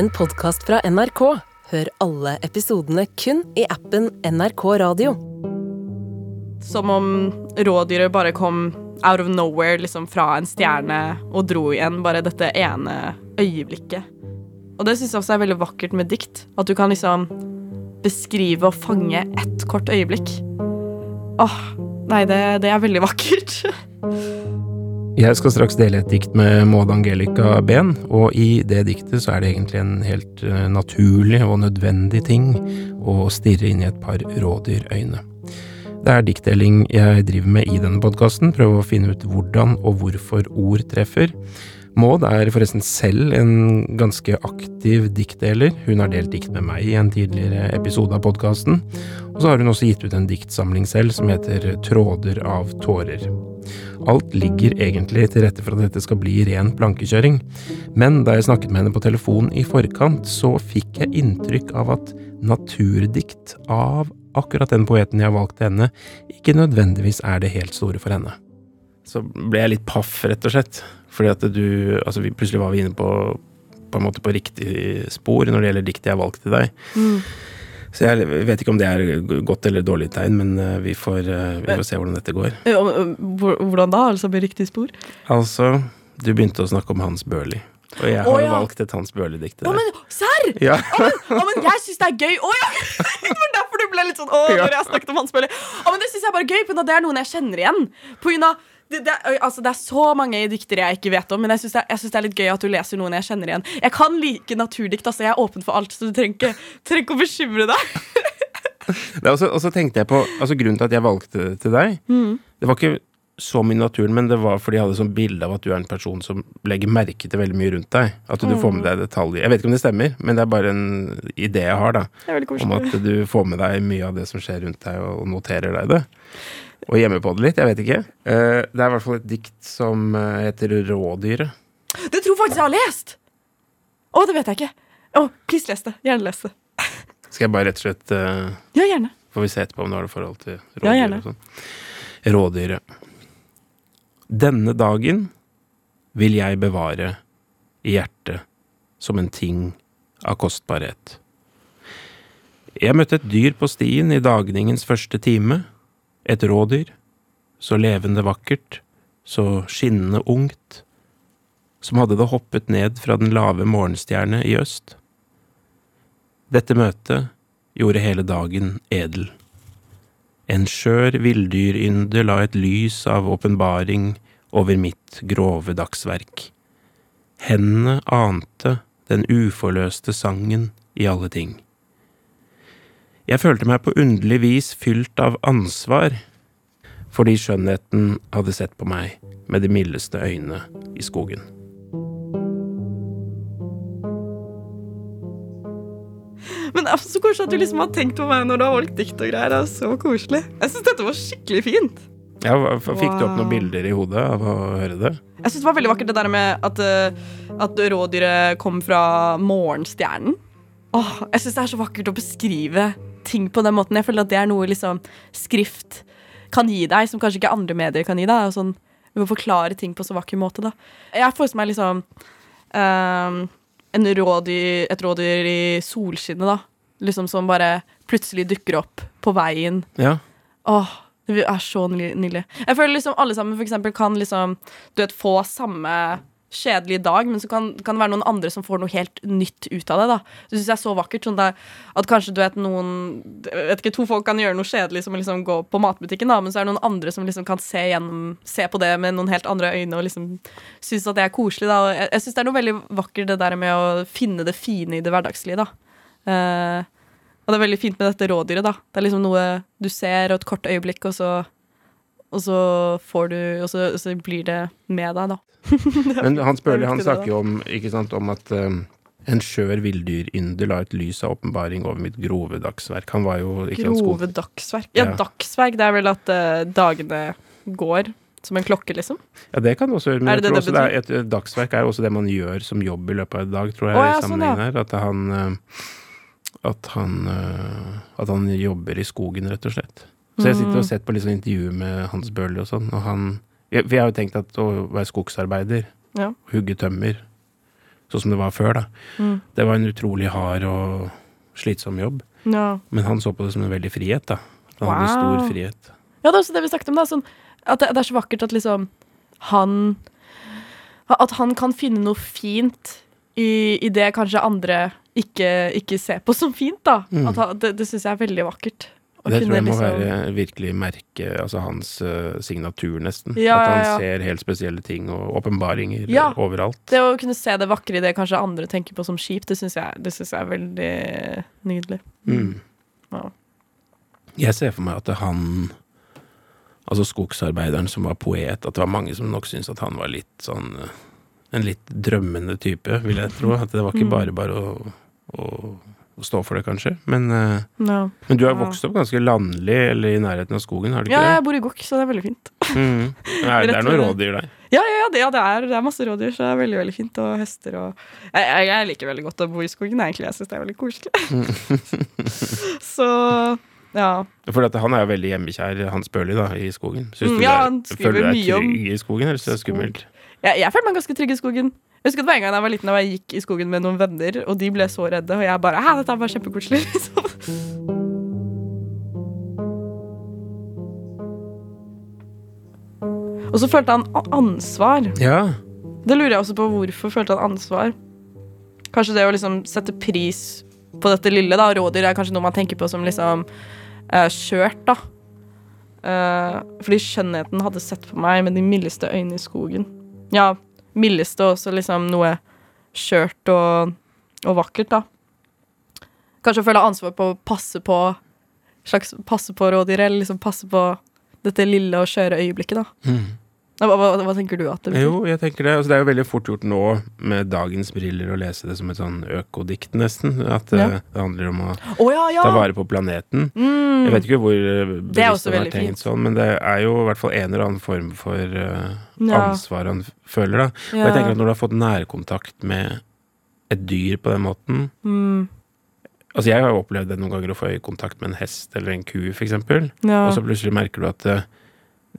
en podkast fra NRK. Hør alle episodene kun i appen NRK Radio. Som om rådyret bare kom out of nowhere, liksom fra en stjerne, og dro igjen bare dette ene øyeblikket. Og det syns jeg også er veldig vakkert med dikt. At du kan liksom beskrive og fange ett kort øyeblikk. Åh, nei, det, det er veldig vakkert. Jeg skal straks dele et dikt med Maud Angelica Behn, og i det diktet så er det egentlig en helt eh, naturlig og nødvendig ting å stirre inn i et par rådyrøyne. Det er diktdeling jeg driver med i denne podkasten, prøve å finne ut hvordan og hvorfor ord treffer. Maud er forresten selv en ganske aktiv diktdeler. Hun har delt dikt med meg i en tidligere episode av podkasten. Og så har hun også gitt ut en diktsamling selv som heter Tråder av tårer. Alt ligger egentlig til rette for at dette skal bli ren plankekjøring, men da jeg snakket med henne på telefon i forkant, så fikk jeg inntrykk av at naturdikt av akkurat den poeten jeg har valgt til henne, ikke nødvendigvis er det helt store for henne. Så ble jeg litt paff, rett og slett. Fordi at du Altså, vi, plutselig var vi inne på på en måte på riktig spor når det gjelder diktet jeg har valgt til deg. Mm. Så jeg vet ikke om det er godt eller dårlig tegn, men eh, vi får, eh, vi får se hvordan dette går. Hvordan da? Altså med riktig spor? Altså, du begynte å snakke om Hans Børli. Og jeg har oh, ja. valgt et Hans Børli-dikt til deg. men serr! Ja. Å, men, å, men jeg syns det er gøy. Å ja! Du ble litt sånn Å, når jeg snakket om Hans. Å, men det syns jeg er bare gøy, for det er noen jeg kjenner igjen. På grunn av det, det, altså, det er så mange diktere jeg ikke vet om, men jeg syns det, det er litt gøy at du leser noen jeg kjenner igjen. Jeg kan like naturdikt, altså. Jeg er åpen for alt, så du trenger ikke, å bekymre deg. Og så tenkte jeg på altså Grunnen til at jeg valgte til deg, det var ikke så mye naturen, men det var fordi jeg hadde sånn bilde av at du er en person som legger merke til veldig mye rundt deg. At du får med deg detaljer. Jeg vet ikke om det stemmer, men det er bare en idé jeg har, da. Om at du får med deg mye av det som skjer rundt deg, og noterer deg det. Og gjemmer på det litt. Jeg vet ikke. Eh, Det er i hvert fall et dikt som eh, heter Rådyret. Det tror faktisk jeg har lest! Å, det vet jeg ikke. Å, please les det. Gjerne les det. Skal jeg bare rett og slett eh, Ja, gjerne. Får vi se etterpå om du har det forhold til Ja, rådyr og sånn. Rådyret. Denne dagen vil jeg bevare i hjertet som en ting av kostbarhet. Jeg møtte et dyr på stien i dagningens første time. Et rådyr. Så levende vakkert, så skinnende ungt. Som hadde det hoppet ned fra den lave morgenstjerne i øst. Dette møtet gjorde hele dagen edel. En skjør villdyrynde la et lys av åpenbaring over mitt grove dagsverk. Hendene ante den uforløste sangen i alle ting. Jeg følte meg på underlig vis fylt av ansvar, fordi skjønnheten hadde sett på meg med de mildeste øyne i skogen. Men det er så koselig at du liksom har tenkt på meg når du har valgt dikt og greier. Det er så koselig. Jeg syns dette var skikkelig fint. Ja, fikk du opp noen bilder i hodet av å høre det? Jeg synes det var veldig vakkert det der med at, eh, at rådyret kom fra morgenstjernen. Åh, jeg syns det er så vakkert å beskrive ting på den måten. Jeg føler at det er noe liksom skrift kan gi deg, som kanskje ikke andre medier kan gi deg. og Sånn, vi må forklare ting på så vakker måte, da. Jeg forestiller meg liksom ehm, en rådyr, et rådyr i solskinnet, da. Liksom som bare plutselig dukker opp på veien. Ja. Åh, det er så nydelig. Jeg føler liksom alle sammen for eksempel kan liksom Du vet, få samme kjedelige dag, men så kan, kan det være noen andre som får noe helt nytt ut av det. da Det synes jeg er så vakkert. Sånn der, at kanskje du vet noen vet ikke, To folk kan gjøre noe kjedelig som å liksom gå på matbutikken, da men så er det noen andre som liksom kan se, gjennom, se på det med noen helt andre øyne og liksom synes at det er koselig. da Og Jeg, jeg syns det er noe veldig vakkert det der med å finne det fine i det hverdagslige. da Eh, og det er veldig fint med dette rådyret. da Det er liksom noe du ser, og et kort øyeblikk, og så, og så får du Og så, så blir det med deg, da. Men Hans Børli han det, snakker jo om, ikke sant, om at um, en skjør villdyrynder la et lys av åpenbaring over mitt grove dagsverk. Han var jo ikke. Grove dagsverk. Ja, Ja. dagsverk, det er vel at uh, dagene går som en klokke, liksom? Ja, det kan også gjøre. Men Er jeg det tror det også det er et, dagsverk er jo også det man gjør som jobb i løpet av en dag, tror jeg. Å, i sammenhengen sånn, ja. her. At han uh, at han, at han jobber i skogen, rett og slett. Så jeg sitter og Mm. sett på liksom intervjuer intervju med Hans Børli og sånn, og han jeg, For jeg har jo tenkt at å være skogsarbeider, Ja. hugge tømmer sånn som det var før, da. Mm. Det var en utrolig hard og slitsom jobb. Ja. Men han så på det som en veldig frihet, da. Han hadde stor frihet. Ja, det er også det vi snakket om. da sånn, At det, det er så vakkert at liksom han At han kan finne noe fint i, i det kanskje andre ikke, ikke ser på som fint. da Mm. at Det, det syns jeg er veldig vakkert. Det tror jeg må liksom- være virkelig merke, altså hans uh, signatur, nesten. Ja, At han ja, ja. ser helt spesielle ting og åpenbaringer Ja. overalt. Det å kunne se det vakre i det kanskje andre tenker på som kjipt, det syns jeg, jeg er veldig nydelig. Mm. Ja. Jeg ser for meg at han Altså skogsarbeideren som var poet, at det var mange som nok syntes at han var litt sånn eh, En litt drømmende type, vil jeg tro. At det var ikke Mm. bare bare å, å, å stå for det, kanskje. Men, eh, Ja. men du har vokst opp ganske landlig, eller i nærheten av skogen, har du ja, ikke jeg bor i Gokk, så det er veldig fint. det? Mm. Er, det er noen rådyr der. Ja, ja, ja, det, ja det, er, det er masse rådyr, så det er veldig veldig fint. Og hester og Jeg, jeg, jeg liker veldig godt å bo i skogen, egentlig. Jeg syns det er veldig koselig. så ja. For han er jo veldig hjemmekjær, Hans Børli, da, i skogen. Syns Mm, du ja, det er- føler du deg trygg om i skogen, eller så er det skummelt? Jeg, jeg føler meg ganske trygg i skogen. Jeg husker det var en gang jeg var liten og jeg gikk i skogen med noen venner, og de ble så redde, og jeg bare Hæ, dette er bare kjempekoselig. Liksom. Og så følte han ansvar. Ja. Det lurer jeg også på hvorfor følte han ansvar. Kanskje det å liksom sette pris på dette lille, da. Rådyr er kanskje noe man tenker på som liksom uh, skjørt, da. Uh, fordi skjønnheten hadde sett på meg med de mildeste øynene i skogen. Ja, mildeste og også liksom noe skjørt og, og vakkert, da. Kanskje føle ansvar på å passe på slags passe på rådyret, eller liksom passe på dette lille og skjøre øyeblikket, da. Mm. Hva, hva, hva tenker du at det betyr? Jo, jeg tenker det. Altså, det er jo veldig fort gjort nå, med dagens briller, å lese det som et sånn økodikt, nesten. At eh, Ja. det handler om å oh, ja, ja! ta vare på planeten. Mm. Jeg vet ikke hvor eh, Det bevisst han har tenkt fint. sånn, men det er jo i hvert fall en eller annen form for uh, ansvar han føler, da. Og jeg tenker at når du har fått nærkontakt med et dyr på den måten mm. Altså, jeg har jo opplevd det noen ganger å få øyekontakt med en hest eller en ku, eksempel. ja. Og så plutselig merker du at eh,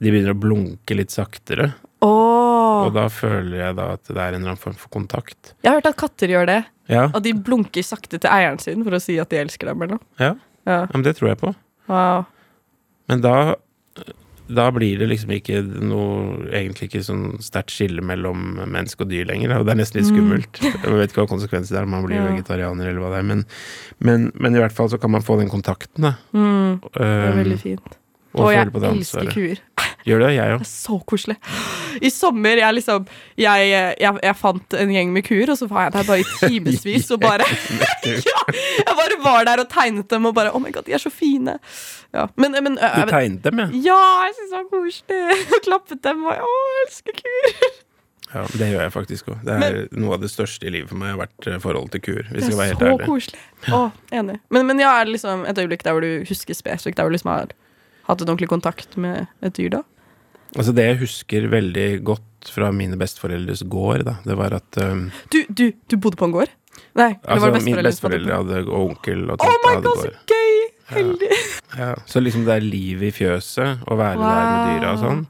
de begynner å blunke litt saktere. Oh. Og da føler jeg da at det er en eller annen form for kontakt. Jeg har hørt at katter gjør det. Ja, At de blunker sakte til eieren sin for å si at de elsker dem. eller noe. ja, Ja. ja men det tror jeg på. Wow. Men da da blir det liksom ikke noe Egentlig ikke sånn sterkt skille mellom menneske og dyr lenger. Og det er nesten litt Mm. skummelt. Jeg vet ikke hva konsekvenser det er om man blir Ja. vegetarianer eller hva det er. Men, men, men i hvert fall så kan man få den kontakten, da. Mm. Det er Um, veldig fint. Og, Og jeg elsker kuer. Gjør det, jeg òg. er så koselig. I sommer jeg liksom jeg, jeg, jeg fant en gjeng med kuer, og så var jeg der bare i timevis og bare ja, Jeg bare var der og tegnet dem og bare Oh my god, de er så fine. Ja. Men, men øh, Du tegnet dem, ja. Ja, jeg syntes det var koselig. Og klappet dem og Å, jeg elsker kuer. ja. Det gjør jeg faktisk òg. Det er noe av det største i livet for meg har vært eh, forholdet til kuer. Hvis Det jeg skal være er helt så ærlig. koselig. Å, enig. Men, men ja, er det liksom et øyeblikk der hvor du husker spesifikt, der hvor du liksom har hatt en ordentlig kontakt med et dyr, da? Altså Det jeg husker veldig godt fra mine besteforeldres gård, da, det var at um, Du, du, du bodde på en gård? Nei, det Altså var mine besteforeldre hadde, og onkel og tante Oh my my hadde god, så gøy! Heldig. Ja. Så liksom det er liv i fjøset, å være der med dyra og sånn.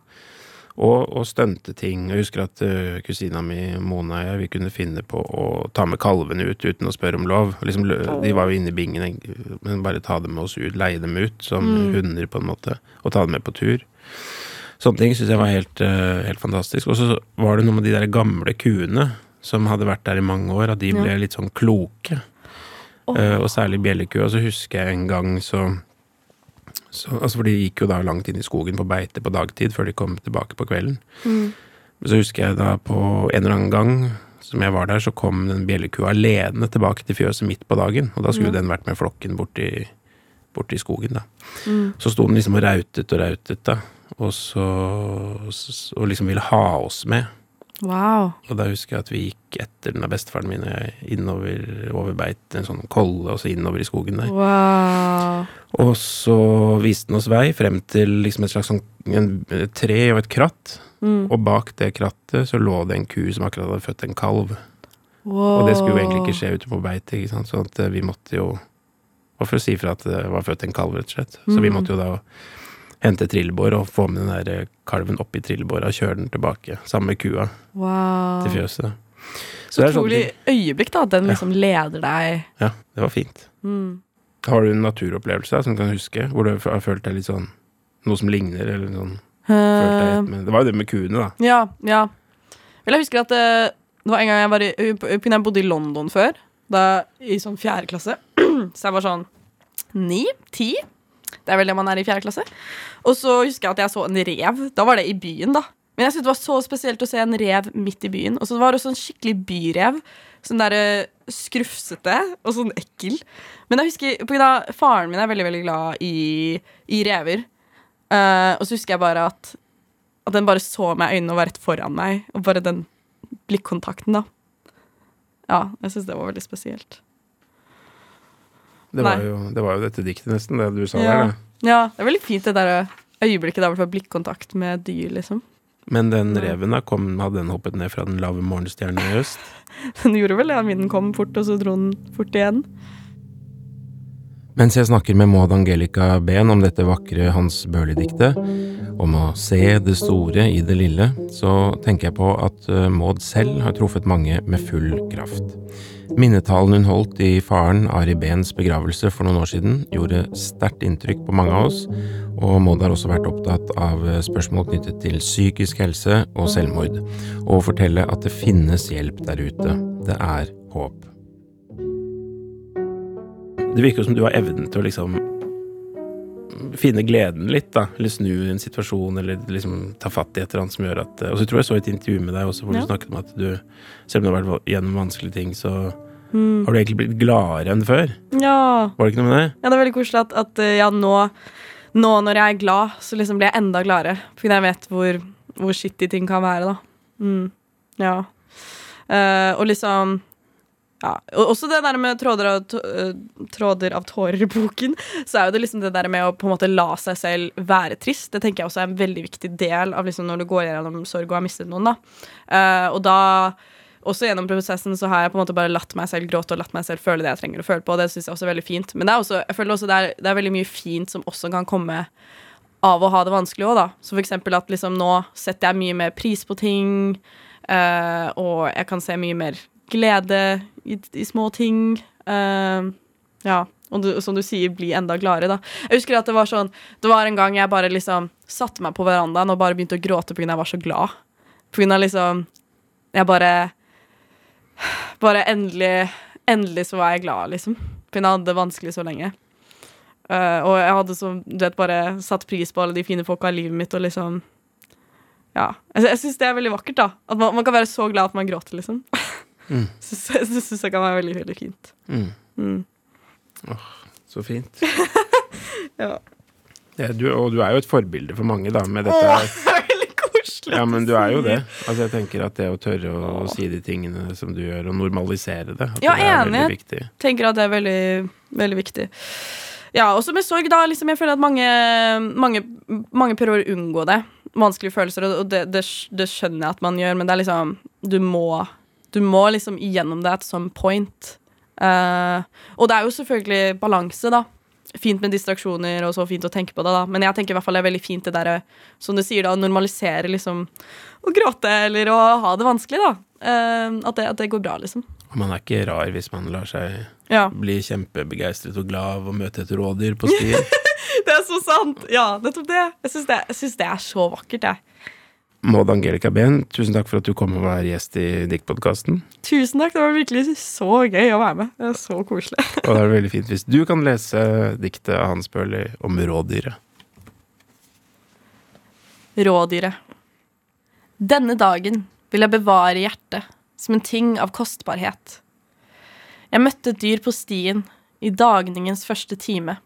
Og, og stunte ting. Jeg husker at uh, kusina mi Mona og jeg vi kunne finne på å ta med kalvene ut uten å spørre om lov. Liksom, de var jo inne i bingen, men bare ta dem med oss ut, leie dem ut som Mm. hunder, på en måte. Og ta dem med på tur. Sånne ting syns jeg var helt, uh, helt fantastisk. Og så var det noe med de der gamle kuene som hadde vært der i mange år, at de ble Ja. litt sånn kloke. Oh. Uh, og særlig bjellekua. Så husker jeg en gang så, så Altså For de gikk jo da langt inn i skogen på beite på dagtid før de kom tilbake på kvelden. Mm. Så husker jeg da på en eller annen gang som jeg var der, så kom den bjellekua alene tilbake til fjøset midt på dagen. Og da skulle mm. den vært med flokken borti, borti skogen, da. Mm. Så sto den liksom og rautet og rautet, da. Og så Og liksom ville ha oss med. Wow. Og da husker jeg at vi gikk etter den av bestefaren min innover over beit, en sånn kolle, og så innover i skogen der. wow. Og så viste den oss vei frem til liksom et slags sånn en, et tre og et kratt. Mm. Og bak det krattet så lå det en ku som akkurat hadde født en kalv. wow. Og det skulle jo egentlig ikke skje ute på beite, ikke sant? så at eh, vi måtte jo Og for å si fra at det var født en kalv, rett og slett. Så vi Mm. måtte jo da hente trillebår og få med den der kalven oppi trillebåra og kjøre den tilbake sammen med kua Wow. til fjøset. Så er Utrolig sånn øyeblikk, da. At den liksom leder deg Ja, det var fint. mm. Har du en naturopplevelse som du kan huske, hvor du har følt deg litt sånn Noe som ligner, eller sånn Eh, med Det var jo det med kuene, da. Ja, ja. Vel, jeg husker at det, det var en gang jeg var i jeg bodde i London før, da, i sånn fjerde klasse. Så jeg var sånn ni? Ti? Det er vel det man er i fjerde klasse. Og så husker jeg at jeg så en rev. Da var det i byen, da. Men jeg synes det var så spesielt å se en rev midt i byen. Og så var det også en skikkelig byrev. Sånn der eh, skrufsete og sånn ekkel. Men jeg husker, på grunn av faren min er veldig veldig glad i, i rever. Uh, og så husker jeg bare at at den bare så meg i øynene og var rett foran meg. Og bare den blikkontakten, da. Ja, jeg syns det var veldig spesielt. Det var, jo, det var jo dette diktet, nesten, det du sa Ja. der. Da. Ja, det er veldig fint det der øyeblikket der fall blikkontakt med dyr, liksom. Men den reven, da, kom, hadde den hoppet ned fra den lave morgenstjernen i øst? Den gjorde vel det, ja, Vinden kom fort, og så dro den fort igjen. Mens jeg snakker med Maud Angelica Behn om dette vakre Hans Børli-diktet, om å se det store i det lille, så tenker jeg på at eh, Maud selv har truffet mange med full kraft. Minnetalen hun holdt i faren Ari Behns begravelse for noen år siden, gjorde sterkt inntrykk på mange av oss, og Maud har også vært opptatt av eh, spørsmål knyttet til psykisk helse og selvmord, og fortelle at det finnes hjelp der ute. Det er håp. Det virker jo som du har evnen til å liksom finne gleden litt, da. Eller snu en situasjon, eller liksom ta fatt i et eller annet som gjør at Og så tror jeg så et intervju med deg også hvor Ja. du snakket om at du, selv om du har vært gjennom vanskelige ting, så Mm. har du egentlig blitt gladere enn før. Ja. Var det ikke noe med det? ja, det er veldig koselig at, at eh, ja, nå, nå når jeg er glad, så liksom blir jeg enda gladere. Fordi jeg vet hvor, hvor shitty ting kan være, da. Mm. Ja. Uh, og liksom ja, og Også det der med tråder av, eh, tråder av tårer i boken, så er jo det liksom det der med å på en måte la seg selv være trist. Det tenker jeg også er en veldig viktig del av liksom når du går gjennom sorg og har mistet noen. da. Uh, og da, også gjennom prosessen, så har jeg på en måte bare latt meg selv gråte og latt meg selv føle det jeg trenger å føle på. og Det synes jeg også er veldig fint. Men det er også, jeg føler også det er, det er veldig mye fint som også kan komme av å ha det vanskelig òg, da. Så for eksempel at liksom nå setter jeg mye mer pris på ting, uh, og jeg kan se mye mer glede i, i små ting. Uh, ja. Og du, som du sier, bli enda gladere, da. Jeg husker at det var sånn Det var en gang jeg bare liksom satte meg på verandaen og bare begynte å gråte fordi jeg var så glad. Av liksom Jeg bare Bare endelig Endelig så var jeg glad, liksom. For jeg hadde det vanskelig så lenge. Uh, og jeg hadde så, du vet, bare satt pris på alle de fine folka i livet mitt, og liksom Ja. Jeg, jeg syns det er veldig vakkert, da. At man, man kan være så glad at man gråter, liksom. Mm. Syns- Det syns jeg kan være veldig, veldig fint. Mm. Mm. Så fint. Ja. Ja, du, og du er jo et forbilde for mange, da, med dette her. det er veldig koselig. Ja, men du er jo det. Altså, jeg tenker at det å tørre å, si de tingene som du gjør, og normalisere det, at Ja, det er enig. veldig viktig. tenker at det er veldig, veldig viktig. Ja, også med sorg, da. Liksom, jeg føler at mange, mange, mange prøver å unngå det. Vanskelige følelser, og det, det, det skjønner jeg at man gjør, men det er liksom Du må, du må liksom igjennom det at some point. Uh, og det er jo selvfølgelig balanse, da. Fint med distraksjoner og så fint å tenke på det, da. Men jeg tenker i hvert fall det er veldig fint det derre, som du sier, da, å normalisere liksom å gråte eller å ha det vanskelig, da. Uh, at, det, at det går bra, liksom. Og man er ikke rar hvis man lar seg Ja. bli kjempebegeistret og glad av å møte et rådyr på stien. Det er så sant! Ja, nettopp det. Jeg syns det, det er så vakkert, jeg. Maud Angelica Behn, tusen takk for at du kom og var gjest i Diktpodkasten. Tusen takk. Det var virkelig så gøy å være med. Det var så koselig. Og det er veldig fint hvis du kan lese diktet av Hans Børli om rådyret. Rådyret. Denne dagen vil jeg bevare hjertet som en ting av kostbarhet. Jeg møtte et dyr på stien i dagningens første time.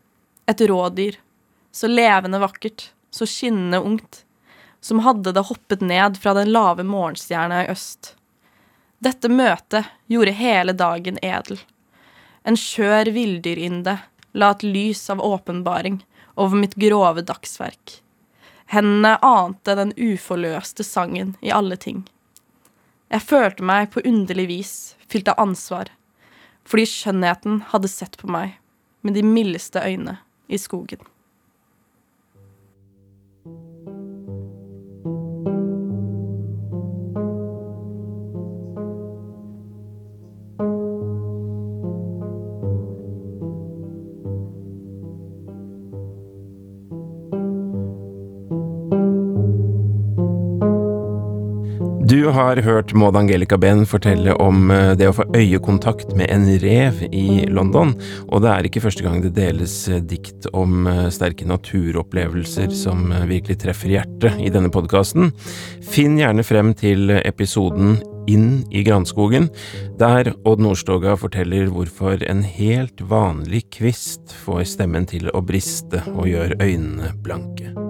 Et rådyr. Så levende vakkert, så skinnende ungt. Som hadde det hoppet ned fra den lave morgenstjerna i øst. Dette møtet gjorde hele dagen edel. En skjør villdyrinde la et lys av åpenbaring over mitt grove dagsverk. Hendene ante den uforløste sangen i alle ting. Jeg følte meg på underlig vis fylt av ansvar, fordi skjønnheten hadde sett på meg med de mildeste øyne i skogen. Du har hørt Maud Angelica Behn fortelle om eh, det å få øyekontakt med en rev i London, og det er ikke første gang det deles eh, dikt om eh, sterke naturopplevelser som virkelig treffer hjertet i denne podkasten. Finn gjerne frem til episoden Inn i granskogen, der Odd Nordstoga forteller hvorfor en helt vanlig kvist får stemmen til å briste og gjør øynene blanke.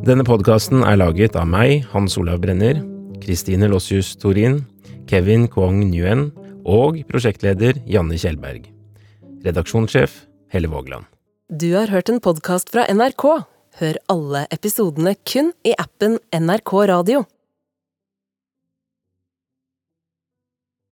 Denne podkasten er laget av meg, Hans Olav Brenner, Kristine Lossius Torin, Kevin Kwong Nguyen og prosjektleder Janne Kjellberg. Redaksjonssjef Helle Vågland. Du har hørt en podkast fra NRK. Hør alle episodene kun i appen NRK Radio.